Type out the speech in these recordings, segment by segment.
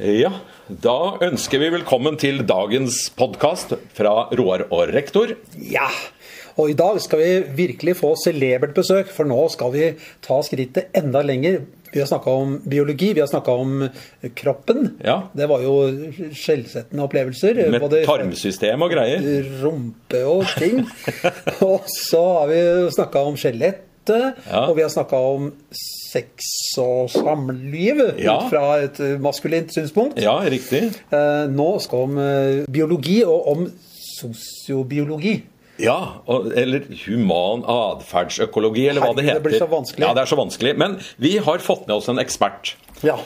Ja, da ønsker vi velkommen til dagens podkast fra Roar og rektor. Ja, og i dag skal vi virkelig få celebert besøk, for nå skal vi ta skrittet enda lenger. Vi har snakka om biologi, vi har snakka om kroppen. Ja. Det var jo skjellsettende opplevelser. Med både tarmsystem og greier. Rumpe og ting. og så har vi snakka om skjelettet, Ja. og vi har snakka om sex og samliv Ja. ut fra et maskulint synspunkt. Ja, riktig. Eh, Nå skal vi om eh, biologi og om sosiobiologi. Ja, eller human atferdsøkologi, eller hva det heter. det blir så vanskelig. Ja, det er så vanskelig. Men vi har fått med oss en ekspert Ja.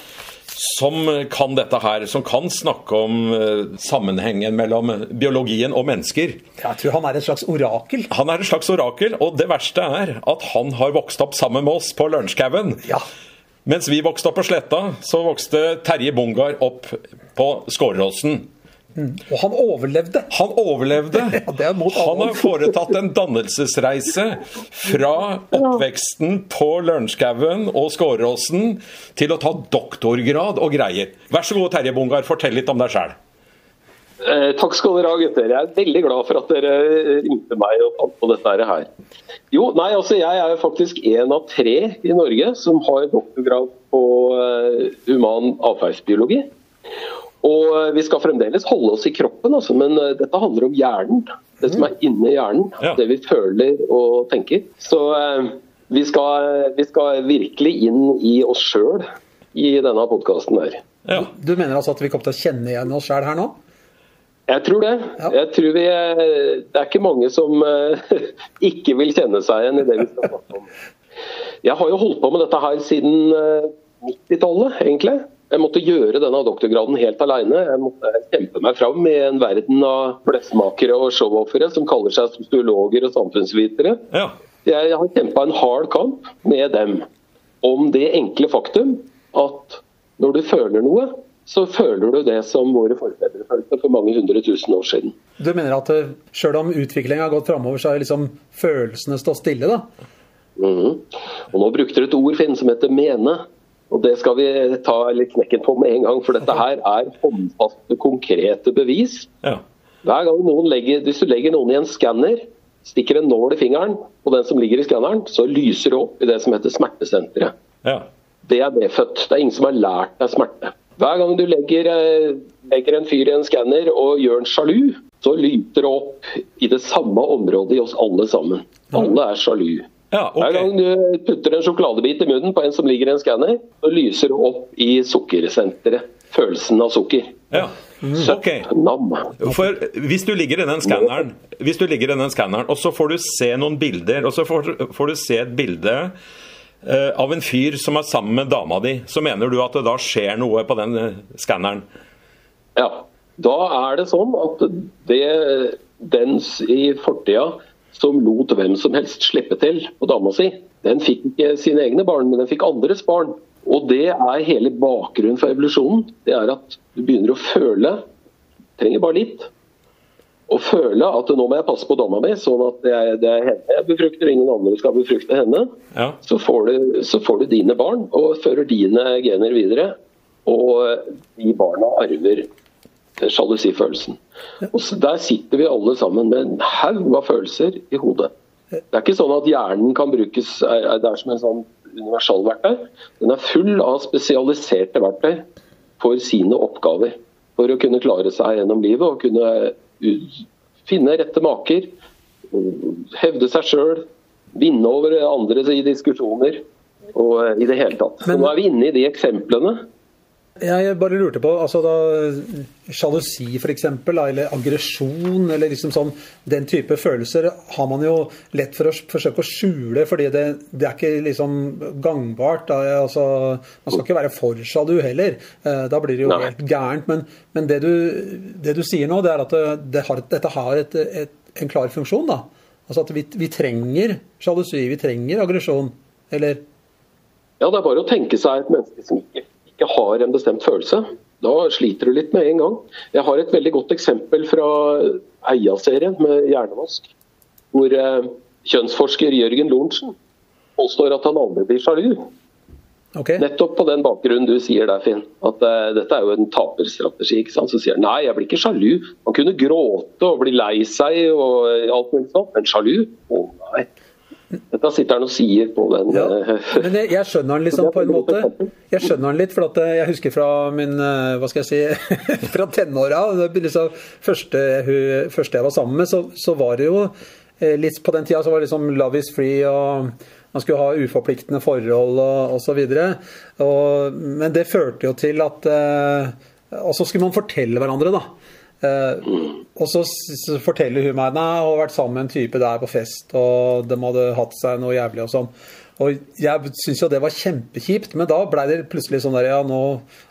Som kan dette her, som kan snakke om eh, sammenhengen mellom biologien og mennesker. Jeg tror han er et slags orakel. Han er et slags orakel, og det verste er at han har vokst opp sammen med oss på Lunsjskauen. Ja. Mens vi vokste opp på Sletta, så vokste Terje Bungar opp på Skåråsen. Og han overlevde. Han overlevde. Ja, det er Han har foretatt en dannelsesreise fra oppveksten på Lørenskauen og Skåråsen til å ta doktorgrad og greier. Vær så god, Terje Bungar, fortell litt om deg sjæl. Eh, takk skal dere ha, gutter. Jeg er veldig glad for at dere ringte meg og fant på dette her. Jo, nei, altså Jeg er faktisk en av tre i Norge som har doktorgrad på eh, human atferdsbiologi. Og eh, vi skal fremdeles holde oss i kroppen, altså, men eh, dette handler om hjernen. Det som er inni hjernen. Ja. Det vi føler og tenker. Så eh, vi, skal, vi skal virkelig inn i oss sjøl i denne podkasten her. Ja. Du mener altså at vi kommer til å kjenne igjen oss sjøl her nå? Jeg tror det. Ja. Jeg tror vi, det er ikke mange som ikke vil kjenne seg igjen i det vi skal snakke om. Jeg har jo holdt på med dette her siden eh, 90-tallet, egentlig. Jeg måtte gjøre denne doktorgraden helt alene. Jeg måtte kjempe meg fram i en verden av bløffmakere og showoffere som kaller seg sosiologer og samfunnsvitere. ja. Jeg har kjempa en hard kamp med dem om det enkle faktum at når du føler noe, så føler du det som våre forfedre følte for mange hundre tusen år siden. Du mener at uh, sjøl om utviklinga har gått framover, så har liksom følelsene stått stille, da? Mhm. Og Nå brukte du et ord Finn, som heter mene. Og Det skal vi ta litt knekken på med en gang, for dette her er håndfaste, konkrete bevis. ja. Hver gang noen legger, Hvis du legger noen i en skanner, stikker en nål i fingeren på den som ligger i skanneren, så lyser det opp i det som heter smertesenteret. ja. Det er medfødt. Det er ingen som har lært deg smerte. Hver gang du legger, eh, legger en fyr i en skanner og gjør en sjalu, så lyter det opp i det samme området i oss alle sammen. Alle er sjalu. Ja, Hver gang du putter en sjokoladebit i munnen på en som ligger i en skanner, så lyser det opp i sukkersenteret. Følelsen av sukker. Ja. Ok. Nam. For hvis du ligger i den skanneren, hvis du ligger i den skanneren, og så får du se noen bilder, og så får, får du se et bilde eh, av en fyr som er sammen med dama di, så mener du at det da skjer noe på den eh, skanneren? Ja. Da er det sånn at det, dens i fortida som lot hvem som helst slippe til på dama si, den fikk ikke sine egne barn, men den fikk andres barn. Og det er hele bakgrunnen for evolusjonen. Det er at du begynner å føle, trenger bare litt, å føle at nå må jeg passe på dama mi, sånn at det er, det er henne jeg befrukter, ingen andre skal befrukte henne. Ja. Så får, du, så får du dine barn og fører dine gener videre. Og de barna arver sjalusifølelsen. Og så Der sitter vi alle sammen med en haug av følelser i hodet. Det er ikke sånn at hjernen kan brukes det er som en sånn universalverktøy. Den er full av spesialiserte verktøy for sine oppgaver. For å kunne klare seg gjennom livet og kunne finne rette maker. Hevde seg sjøl. Vinne over andre i diskusjoner. Og eh, i det hele tatt. Så nå er vi inne i de eksemplene. Jeg bare lurte på altså da, Sjalusi f.eks., eller aggresjon, eller liksom sånn, den type følelser har man jo lett for å forsøke å skjule, fordi det, det er ikke liksom gangbart. Da, altså, man skal ikke være for sjalu heller. Eh, Da blir det jo helt gærent. Men, men det, du, det du sier nå, det er at det, det har, dette har et, et, en klar funksjon. da. Altså at vi, vi trenger sjalusi, vi trenger aggresjon. Eller Ja, det er bare å tenke seg et menneske som ikke, ikke har en bestemt følelse. Da sliter du litt med en gang. Jeg har et veldig godt eksempel fra Eia-serien med hjernevask. Hvor eh, kjønnsforsker Jørgen Lorentzen påstår at han aldri blir sjalu. Okay. Nettopp på den bakgrunnen du sier der, Finn. At uh, dette er jo en taperstrategi. ikke sant? Så sier han nei, jeg blir ikke sjalu. Man kunne gråte og bli lei seg og eh, alt mulig sånt, men sjalu? Å nei. Dette sitter han og sier på den Ja. eh, Men jeg, jeg skjønner den liksom på en måte. Jeg skjønner han litt, for at eh, jeg husker fra min eh, Hva skal jeg si Fra tenåra. det Liksom, første, første jeg var sammen med, så, så var det jo litt På den tida så var det liksom love is free, og man skulle ha uforpliktende forhold og osv. Men det førte jo til at eh, Og så skulle man fortelle hverandre, da. Eh, og så, så forteller hun meg nei, hun har vært sammen med en type der på fest, og de hadde hatt seg noe jævlig og sånn. Og jeg syns jo det var kjempekjipt, men da blei det plutselig sånn der ja, nå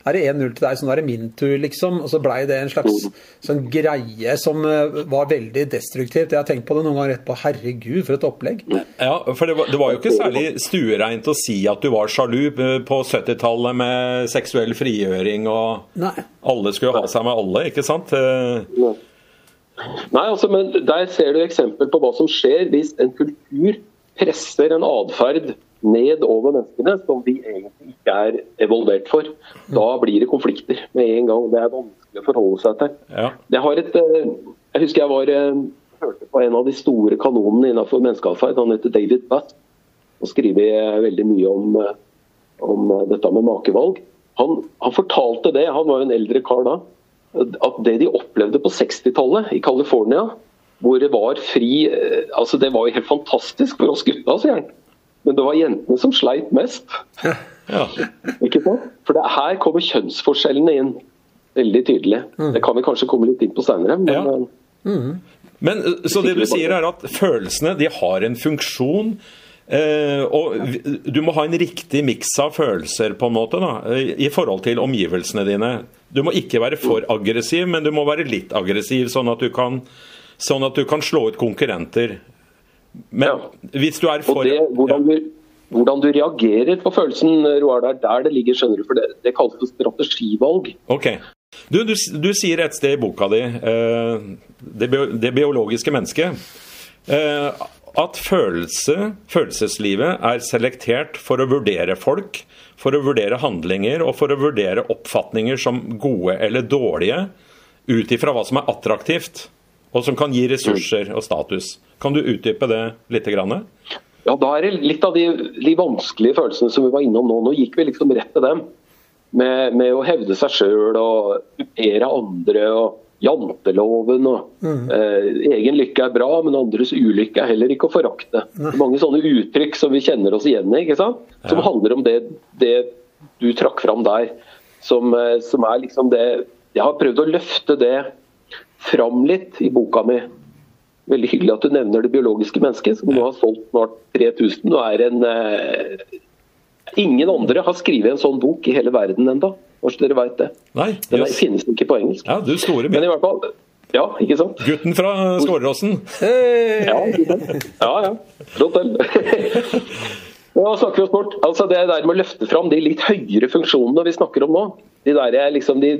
er det 1-0 til deg, så nå er det min tur, liksom. Og så blei det en slags sånn greie som eh, var veldig destruktivt. Jeg har tenkt på det noen ganger etterpå. Herregud, for et opplegg. Ja, for det var, det var jo ikke særlig stuereint å si at du var sjalu eh, på 70-tallet med seksuell frigjøring og Nei. alle skulle ha seg med alle, ikke sant? Nei, altså, men Der ser du eksempel på hva som skjer hvis en kultur presser en atferd ned over menneskene som vi egentlig ikke er evolvert for. Da blir det konflikter med en gang. Det er vanskelig å forholde seg til. ja. Jeg, har et, eh, jeg husker jeg var, eh, hørte på en av de store kanonene innenfor menneskeatferd. Han heter David Butt og skriver veldig mye om, eh, om dette med makevalg. Han, han fortalte det, han var jo en eldre kar da, at det de opplevde på 60-tallet i California, hvor det var fri eh, altså Det var jo helt fantastisk for oss gutta, sier han. Men det var jentene som sleit mest. ja. Ikke sant? For det, her kommer kjønnsforskjellene inn veldig tydelig. Det kan vi kanskje komme litt inn på senere. Men, Ja. mm. Men eh, så det du sier er at følelsene de har en funksjon. Eh, og du må ha en riktig miks av følelser på en måte da, eh, i forhold til omgivelsene dine. Du må ikke være for aggressiv, men du må være litt aggressiv, sånn at du kan, sånn at du kan slå ut konkurrenter. Men Ja. hvis du er for det, hvordan, du, hvordan du reagerer på følelsen, Roar, det er der det ligger, skjønner du. For det, det kalles strategivalg. Ok. Du, du, du sier et sted i boka di, eh, det, det biologiske mennesket, eh, at følelse, følelseslivet er selektert for å vurdere folk, for å vurdere handlinger og for å vurdere oppfatninger som gode eller dårlige, ut ifra hva som er attraktivt, og som kan gi ressurser og status. Kan du utdype det litt? Grann? Ja, Da er det litt av de, de vanskelige følelsene som vi var innom nå. Nå gikk vi liksom rett til dem. Med, med å hevde seg sjøl og kupere andre og janteloven. og eh, Egen lykke er bra, men andres ulykke er heller ikke å forakte. Det er Mange sånne uttrykk som vi kjenner oss igjen i, ikke sant? som Ja. handler om det, det du trakk fram der. Som, eh, som er liksom det Jeg har prøvd å løfte det fram litt i boka mi. Veldig hyggelig at du nevner det biologiske mennesket, som nå har solgt snart 3000 og er en eh, Ingen andre har skrevet en sånn bok i hele verden ennå, kanskje dere veit det. Nei, Den finnes ikke på engelsk. Ja, du store Men i hvert fall Ja, ikke sant? Gutten fra Skåleråsen. Hey! Ja, ja. ja. Flott, den. Ja, snakker vi om sport. Altså Det der med å løfte fram de litt høyere funksjonene vi snakker om nå, de der er liksom de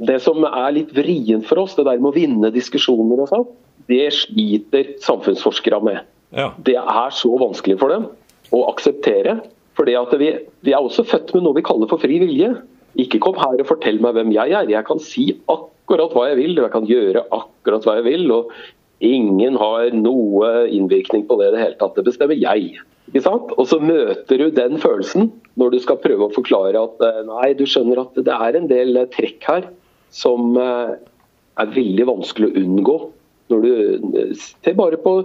det som er litt vrient for oss, det der med å vinne diskusjoner og sånn, det sliter samfunnsforskere med. Ja. Det er så vanskelig for dem å akseptere. fordi vi, vi er også født med noe vi kaller for fri vilje. Ikke kom her og fortell meg hvem jeg er. Jeg kan si akkurat hva jeg vil, og jeg kan gjøre akkurat hva jeg vil. og Ingen har noe innvirkning på det i det hele tatt. Det bestemmer jeg. Og så møter du den følelsen når du skal prøve å forklare at eh, nei, du skjønner at det er en del eh, trekk her som eh, er veldig vanskelig å unngå. Når du ser bare på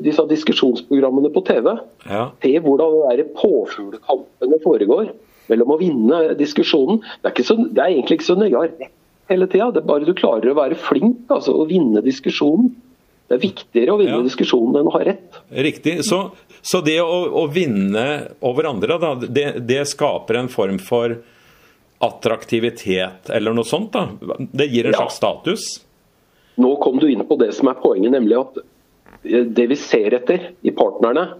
disse diskusjonsprogrammene på TV. Ja. Se hvordan de påfuglekampene foregår mellom å vinne diskusjonen. Det er, ikke så, det er egentlig ikke så nøye å ha rett hele tida. Det er bare du klarer å være flink altså, å vinne diskusjonen. Det er viktigere å vinne Ja. diskusjonen enn å ha rett. Riktig. Så, så det å, å vinne over andre, da, det, det skaper en form for attraktivitet eller noe sånt? da? Det gir en Ja. slags status? Nå kom du inn på det som er poenget, nemlig at det vi ser etter i partnerne,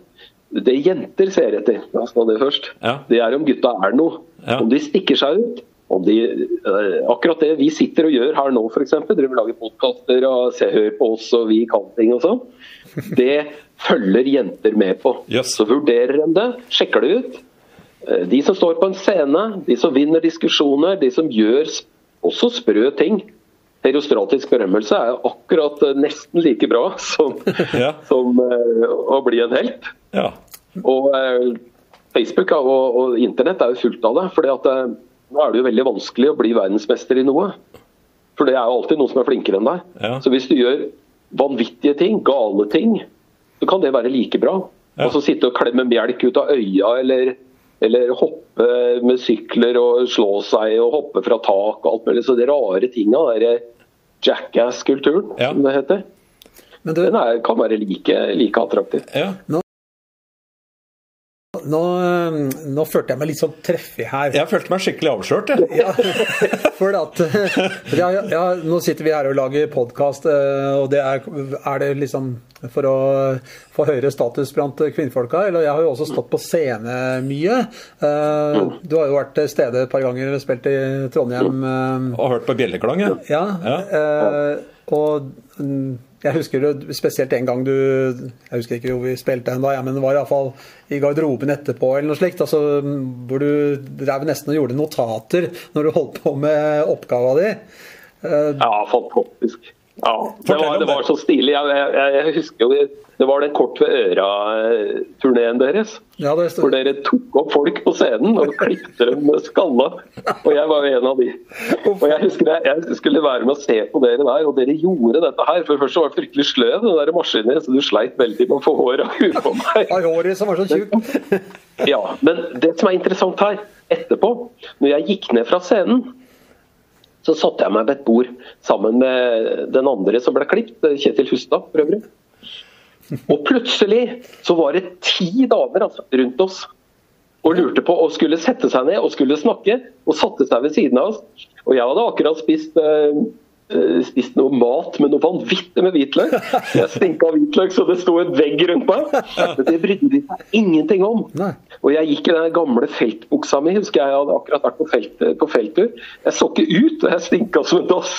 det jenter ser etter, la oss ta det først, Ja. det er om gutta er noe. Om de stikker seg ut. Om de, eh, akkurat det vi sitter og gjør her nå, f.eks. Dere lager podkaster og ser, hører på oss og vi kan ting og sånn. det følger jenter med på. Yes. Så vurderer de det, sjekker det ut. Eh, De som står på en scene, de som vinner diskusjoner, de som gjør også sprø ting. Herostratisk berømmelse er akkurat eh, nesten like bra som, Ja. som å bli en helt. Ja. Og Facebook og, og internett er jo fullt av det. fordi at nå er det jo veldig vanskelig å bli verdensmester i noe. For det er jo alltid noen som er flinkere enn deg. Ja. Så hvis du gjør vanvittige ting, gale ting, så kan det være like bra. Ja. Og så sitte og klemme melk ut av øya, eller, eller hoppe med sykler og slå seg og hoppe fra tak og alt mulig. Så de rare tinga, den jackass-kulturen, Ja. som det heter, Men du, den er, kan være like, like attraktiv. ja. Nå, eh, nå følte jeg meg litt sånn treffig her. Jeg følte meg skikkelig avslørt, jeg. Ja, for at ja, ja, Nå sitter vi her og lager podkast, og det er, er det liksom for å få høyere status blant kvinnfolka? Eller jeg har jo også stått på scene mye. Eh, Du har jo vært til stede et par ganger og spilt i Trondheim. eh, Og hørt på bjelleklang. Ja. Ja. eh, og mm, jeg husker det, spesielt en gang du Jeg husker ikke hvor vi spilte hen da, ja, men det var iallfall i garderoben etterpå eller noe slikt. Altså, hvor du drev nesten og gjorde notater når du holdt på med oppgava di. Eh, Ja, fantastisk. Ja, det var, det var så stilig. Jeg, jeg, jeg husker jo det, det var den Kort ved øra-turneen deres. Ja, det Hvor dere tok opp folk på scenen og klippte dem med skalla. Og jeg var jo en av de. Og jeg husker jeg, jeg skulle være med og se på dere der, og dere gjorde dette her. For først var det fryktelig sløv, den der maskinen, så du sleit veldig med å få håret av huet på meg. Håret som var så tjukt. Ja, men det som er interessant her, etterpå, når jeg gikk ned fra scenen, så satte jeg meg ved et bord sammen med den andre som ble klippet, Kjetil Hustad for øvrig. Og plutselig så var det ti damer altså, rundt oss og lurte på og skulle sette seg ned og skulle snakke, og satte seg ved siden av oss. Og jeg hadde akkurat spist, eh, spist noe mat med noe vanvittig med hvitløk. Jeg stinka hvitløk så det sto en vegg rundt meg. Men det brydde de seg ingenting om. Nei. Og jeg gikk i den gamle feltbuksa mi, husker jeg, jeg hadde akkurat vært på, felt, på felttur. Jeg så ikke ut, og jeg stinka som en dass.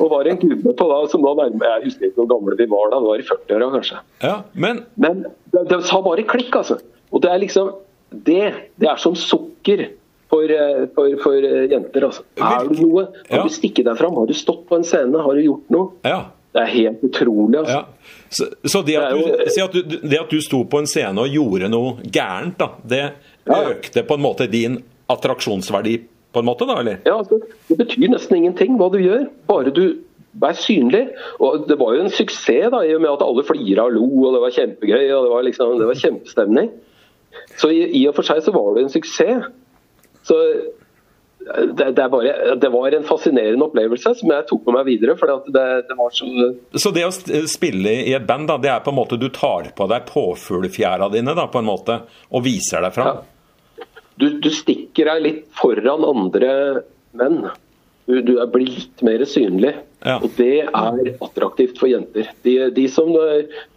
Og var en gubbe på da, som da nærmer Jeg husker ikke hvor gamle vi var da, det var i 40-åra kanskje. Ja, men Men det, det sa bare klikk, altså. Og det er liksom Det, det er som sukker for, eh, for, for eh, jenter, altså. Er du noe? Har du stikket deg fram? Har du stått på en scene? Har du gjort noe? ja. Det er helt utrolig, altså. Ja. Så, så det, at Det du, jo- at du, det at du sto på en scene og gjorde noe gærent, da, det Ja. økte på en måte din attraksjonsverdi, på en måte, da, eller? Ja, altså, Det betyr nesten ingenting hva du gjør, bare du er synlig. Og Det var jo en suksess da, i og med at alle flira og lo, og det var kjempegøy. og Det var, liksom, det var kjempestemning. Så i, i og for seg så var det en suksess. Så det, det, er bare, det var en fascinerende opplevelse som jeg tok med meg videre. For det, det var så Så det å spille i et band, da, det er på en måte du tar på deg påfuglfjæra dine, da, på en måte, og viser deg fram? du, du stikker deg litt foran andre menn. Du, du er- blir litt mer synlig. Ja. Og det er attraktivt for jenter. De, de, som,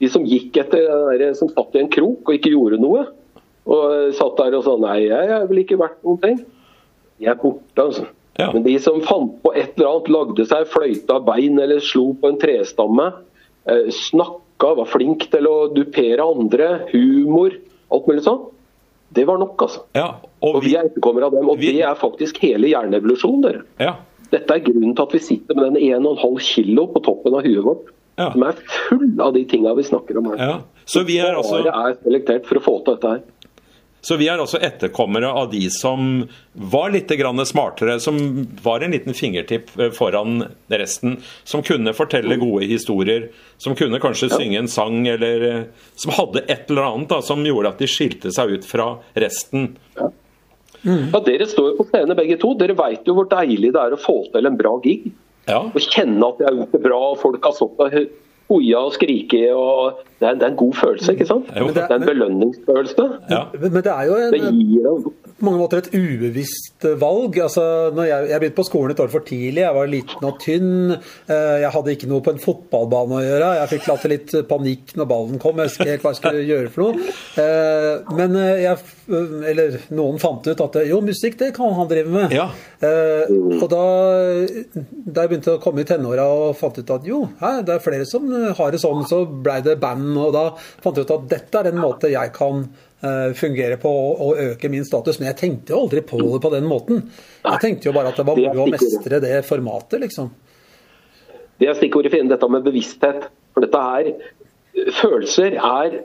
de som gikk etter som satt i en krok og ikke gjorde noe, og satt der og sa nei, jeg er vel ikke verdt noen ting. De er borte, altså. Ja. Men de som fant på et eller annet, lagde seg fløyta bein eller slo på en trestamme, eh, snakka, var flink til å dupere andre, humor, alt mulig sånn, det var nok, altså. Ja, og Og vi vi, er etterkommere av dem. Og vi- det er faktisk hele hjerneevolusjonen. dere. ja, Dette er grunnen til at vi sitter med den 1,5 kilo på toppen av huet vårt. Ja. Som er full av de tinga vi snakker om her. ja. Så vi er altså Bare er selektert for å få til dette her. Så vi er altså etterkommere av de som var litt grann smartere, som var en liten fingertipp eh, foran resten. Som kunne fortelle gode historier, som kunne kanskje synge en sang, eller eh, som hadde et eller annet da, som gjorde at de skilte seg ut fra resten. Ja, Dere står jo på scenen begge to. Dere veit jo hvor deilig det er å få til en bra gig. Ja, Og kjenne at det er gjort det bra, og folk har stått og hoia og skrike. og det er, det er en god følelse, ikke sant? Jo. Det er en belønningsfølelse. ja. Men det er jo Det en, på mange måter et ubevisst valg. Altså, når jeg, jeg begynte på skolen et år for tidlig. Jeg var liten og tynn. Eh, Jeg hadde ikke noe på en fotballbane å gjøre. Jeg fikk latt litt panikk når ballen kom. Jeg husker ikke helt hva jeg skulle gjøre for noe. Eh, Men eh, jeg, eller noen fant ut at jo, musikk det kan han drive med. Ja. Eh, Og da, da jeg begynte å komme i tenåra og fant ut at jo, her, det er flere som ha det sånn, så blei det band. Og da fant jeg ut at dette er en måte jeg kan uh, fungere på og, øke min status. Men jeg tenkte jo aldri på det på den måten. Jeg tenkte jo bare at det var moro å mestre det formatet, liksom. Det er stikkordet, for Dette med bevissthet. For dette her Følelser er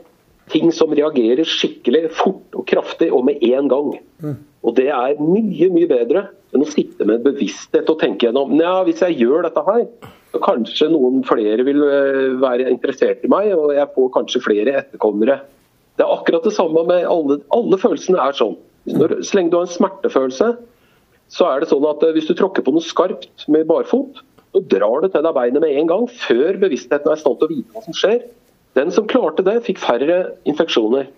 ting som reagerer skikkelig fort og kraftig og med en gang. Mm. Og det er mye, mye bedre enn å sitte med bevissthet og tenke gjennom ja, hvis jeg gjør dette her, kanskje noen flere vil eh, være interessert i meg, og jeg får kanskje flere etterkommere. Det er akkurat det samme med alle, alle følelsene er sånn. Når, så lenge du har en smertefølelse, så er det sånn at eh, hvis du tråkker på noe skarpt med barfot, så drar du til deg beinet med en gang, før bevisstheten er i stand til å vite hva som skjer. Den som klarte det, fikk færre infeksjoner.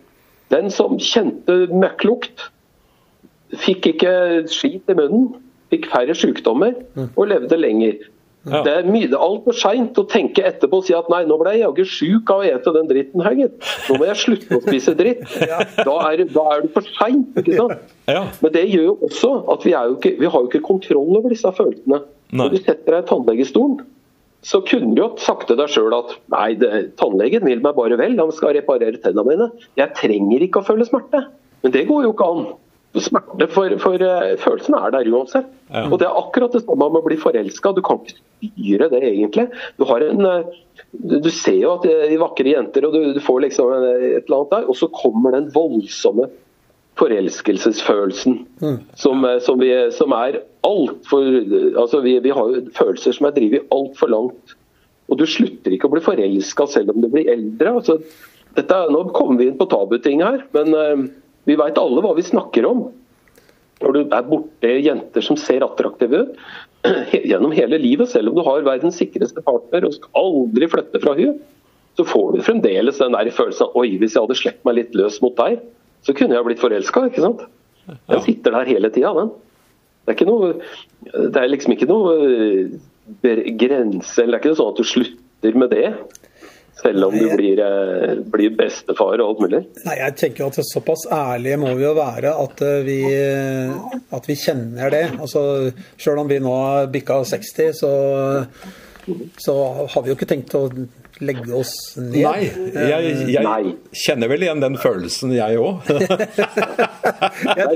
Den som kjente møkklukt, fikk ikke skit i munnen, fikk færre sykdommer og levde lenger. Ja. Det er mye, altfor seint å tenke etterpå og si at nei, nå ble jeg jaggu sjuk av å ete den dritten her, gitt. Nå må jeg slutte å spise dritt. Da, er, da, er, det for seint. Ja. Men det gjør jo også at vi, ikke, vi har jo ikke kontroll over disse følelsene. Når du setter deg i tannlegestolen, så kunne du jo sagt til deg sjøl at nei, det, tannlegen vil meg bare vel, han skal reparere tennene mine. Jeg trenger ikke å føle smerte. Men det går jo ikke an. Smerte for, for uh, følelsen er der uansett. Ja. Og Det er akkurat det samme med å bli forelska. Du kan ikke styre det, egentlig. Du, en, uh, du ser jo at de vakre jenter, og du, du får liksom et eller annet der, og så kommer den voldsomme forelskelsesfølelsen mm. som, uh, som, vi, som er altfor altså vi, vi, har jo følelser som er drevet altfor langt. Og du slutter ikke å bli forelska selv om du blir eldre. Altså, dette, nå kommer vi inn på tabuting her, men vi veit alle hva vi snakker om. Når du er borte jenter som ser attraktive ut gjennom hele livet, selv om du har verdens sikreste partner og skal aldri flytte fra henne, så får du fremdeles den der følelsen av oi, hvis jeg hadde sluppet meg litt løs mot deg, så kunne jeg blitt forelska. Den sitter der hele tida, den. Det er, noe, det er liksom ikke noe eh, grense, eller det er ikke sånn at du slutter med det. Selv om du blir, eh, blir, bestefar og alt mulig? Nei, jeg tenker at Såpass ærlige må vi jo være at eh, vi, at vi kjenner det. Altså, Selv om vi nå har bikka 60, så, så har vi jo ikke tenkt å legge oss ned. Nei, jeg, jeg Nei. kjenner vel igjen den følelsen, jeg òg. jeg,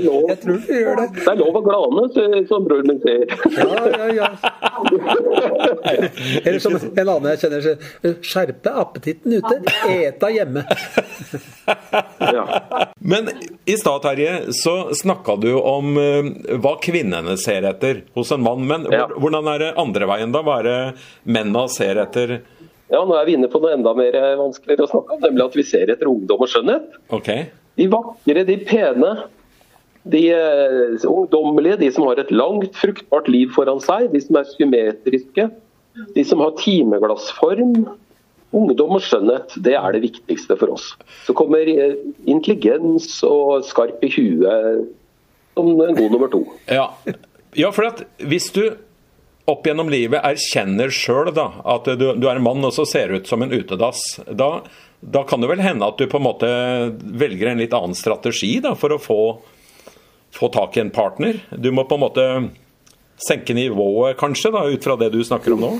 jeg, tror du gjør det. Det er lov å glane, som broren min sier. ja, ja, ja. Eller som en annen jeg kjenner, skjerpe appetitten ute, eta hjemme. ja. Men i stad, Terje, så snakka du om uh, hva kvinnene ser etter hos en mann. Men hvordan er det andre veien, da? Hva er det mennene ser etter? Ja, Nå er vi inne på noe enda mer eh, vanskeligere å snakke om, nemlig at vi ser etter ungdom og skjønnhet. Okay. De vakre, de pene, de uh, ungdommelige, de som har et langt, fruktbart liv foran seg, de som er symmetriske, de som har timeglassform. Ungdom og skjønnhet, det er det viktigste for oss. Så kommer eh, intelligens og skarp i huet som en god nummer to. Ja, ja for at hvis du opp gjennom livet erkjenner sjøl at du, du, er en mann og så ser ut som en utedass, da, da, kan det vel hende at du på en måte velger en litt annen strategi da, for å få, få tak i en partner? Du må på en måte senke nivået, kanskje, da, ut fra det du snakker om nå?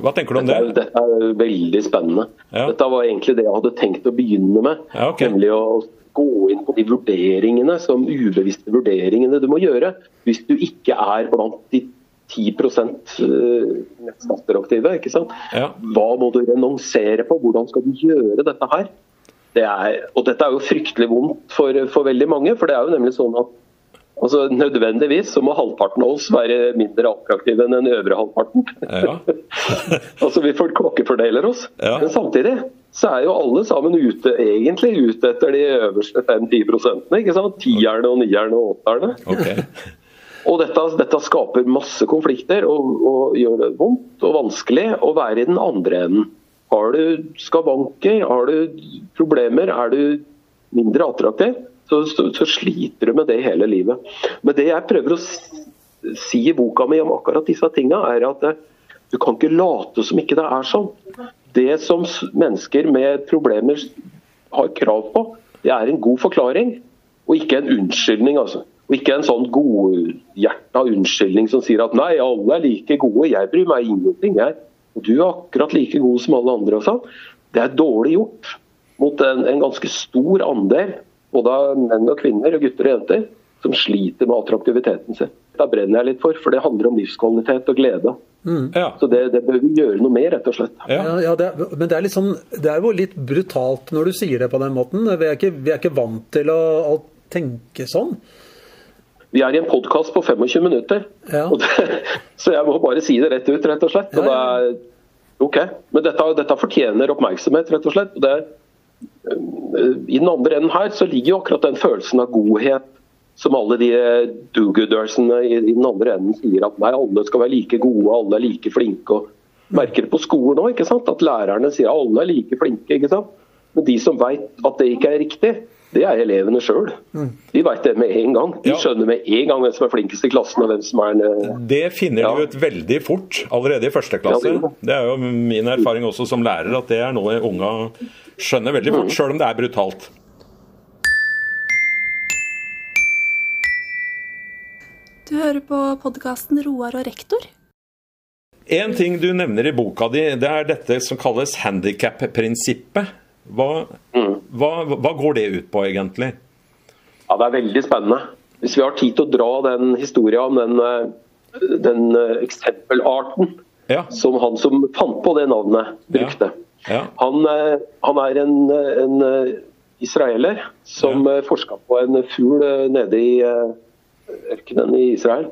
Hva tenker du om det? Dette er veldig spennende. Ja. Dette var egentlig det jeg hadde tenkt å begynne med. Ja, okay. Nemlig å gå inn på de vurderingene som ubevisste vurderingene du må gjøre hvis du ikke er blant de 10% nettskatteraktive. ikke sant? Ja. Hva må du renonsere på? Hvordan skal du gjøre dette her? Det er, og dette er jo fryktelig vondt for, for, veldig mange. For det er jo nemlig sånn at altså, nødvendigvis så må halvparten av oss være mindre attraktive enn den øvre halvparten. Ja. altså vi får klokkefordeler oss. Ja. Men samtidig så er jo alle sammen ute egentlig ute etter de øverste 5-10 prosentene. ikke sant? Tierne og nierne og åtterne. Okay. Og dette, dette, skaper masse konflikter og, og, gjør det vondt og vanskelig å være i den andre enden. Har du skavanker, har du problemer, er du mindre attraktiv, så, så, så, sliter du med det hele livet. Men det jeg prøver å si i boka mi om akkurat disse tinga, er at eh, du kan ikke late som ikke det er sånn. Det som mennesker med problemer har krav på, det er en god forklaring, og ikke en unnskyldning. altså. Og ikke en sånn godhjerta unnskyldning som sier at nei, alle er like gode, jeg bryr meg ingenting. Jeg. og du er akkurat like god som alle andre. og sånn, Det er dårlig gjort mot en, en ganske stor andel både av menn og kvinner, og gutter og jenter, som sliter med attraktiviteten sin. Da brenner jeg litt for, for det handler om livskvalitet og glede. Ja. Så det, det bør vi gjøre noe med, rett og slett. Ja. Ja, det er, men det er, sånn, det er jo litt brutalt når du sier det på den måten. Vi er ikke, vi er ikke vant til å, å tenke sånn. Vi er i en podkast på 25 minutter, Ja. det, så jeg må bare si det rett ut, rett og slett. Og det Ja, er, ok, Men dette, dette fortjener oppmerksomhet, rett og slett. Og det, er- I den andre enden her så ligger jo akkurat den følelsen av godhet som alle de do-goodersene i, i den andre enden sier at nei, alle skal være like gode, alle er like flinke. og Merker det på skolen òg, at lærerne sier at alle er like flinke. ikke sant? Men de som vet at det ikke er riktig, det er elevene sjøl. De vet det med en gang. De skjønner med en gang hvem som er flinkest i klassen og hvem som er eh, Det finner Ja. du ut veldig fort allerede i første klasse. Ja, det er jo min erfaring også som lærer, at det er noe unga skjønner veldig fort, sjøl om det er brutalt. Du hører på podkasten Roar og rektor. En ting du nevner i boka di, det er dette som kalles handikap-prinsippet. Hva, hva, hva går det ut på, egentlig? Ja, Det er veldig spennende. Hvis vi har tid til å dra den historien om den, eh, den eh, eksempelarten Ja. som han som fant på det navnet, brukte. Ja. Han, eh, han er en, en israeler som Ja. ja. forska på en fugl nede i ørkenen i Israel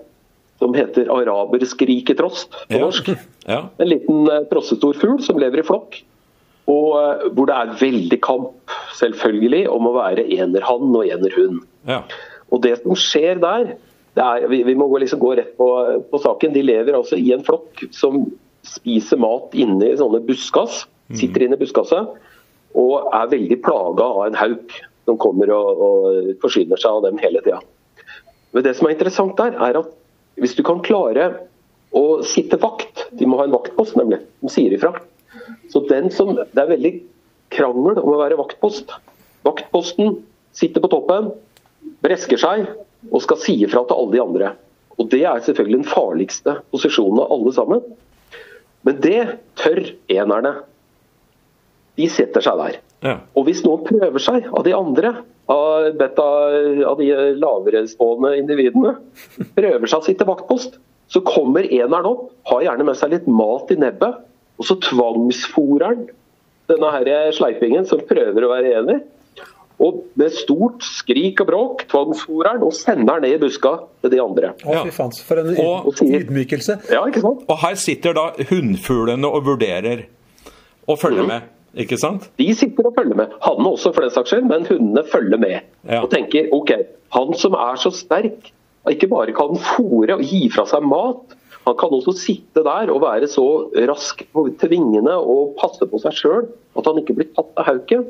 som heter araberskriketrost på Ja. norsk. Ja. En liten prossestor fugl som lever i flokk. Og eh, hvor det er veldig kamp, selvfølgelig, om å være enerhann og enerhund. ja. Og det som skjer der, det er, vi, vi må gå- liksom gå rett på, på saken. De lever altså i en flokk som spiser mat inne i sånne buskas. Sitter inne i buskaset og er veldig plaga av en hauk som kommer og, og forsyner seg av dem hele tida. Men det som er interessant der, er at hvis du kan klare å sitte vakt De må ha en vaktpost, nemlig. De sier ifra. Så den som, Det er veldig krangel om å være vaktpost. Vaktposten sitter på toppen, bresker seg og skal si ifra til alle de andre. Og Det er selvfølgelig den farligste posisjonen av alle sammen. Men det tør enerne. De setter seg der. ja. Og hvis noen prøver seg av de andre, av, beta, av de lavere stående individene, prøver seg å sitte vaktpost, så kommer eneren opp, har gjerne med seg litt mat i nebbet, og så tvangsforer han denne her sleipingen som prøver å være enig. Og med stort skrik og bråk tvangsforer han og sender han ned i buska til de andre. Å, Ja. fy faen, for en Og- ydmykelse. Ja, ikke sant? Og her sitter da hunnfuglene og vurderer og følger med, ikke sant? De sitter og følger med. Hannene også, for den saks skyld, men hundene følger med. Ja. Og tenker OK, han som er så sterk, ikke bare kan fòre og gi fra seg mat, han kan også sitte der og være så rask på, til vingene og passe på seg sjøl at han ikke blir tatt av hauken.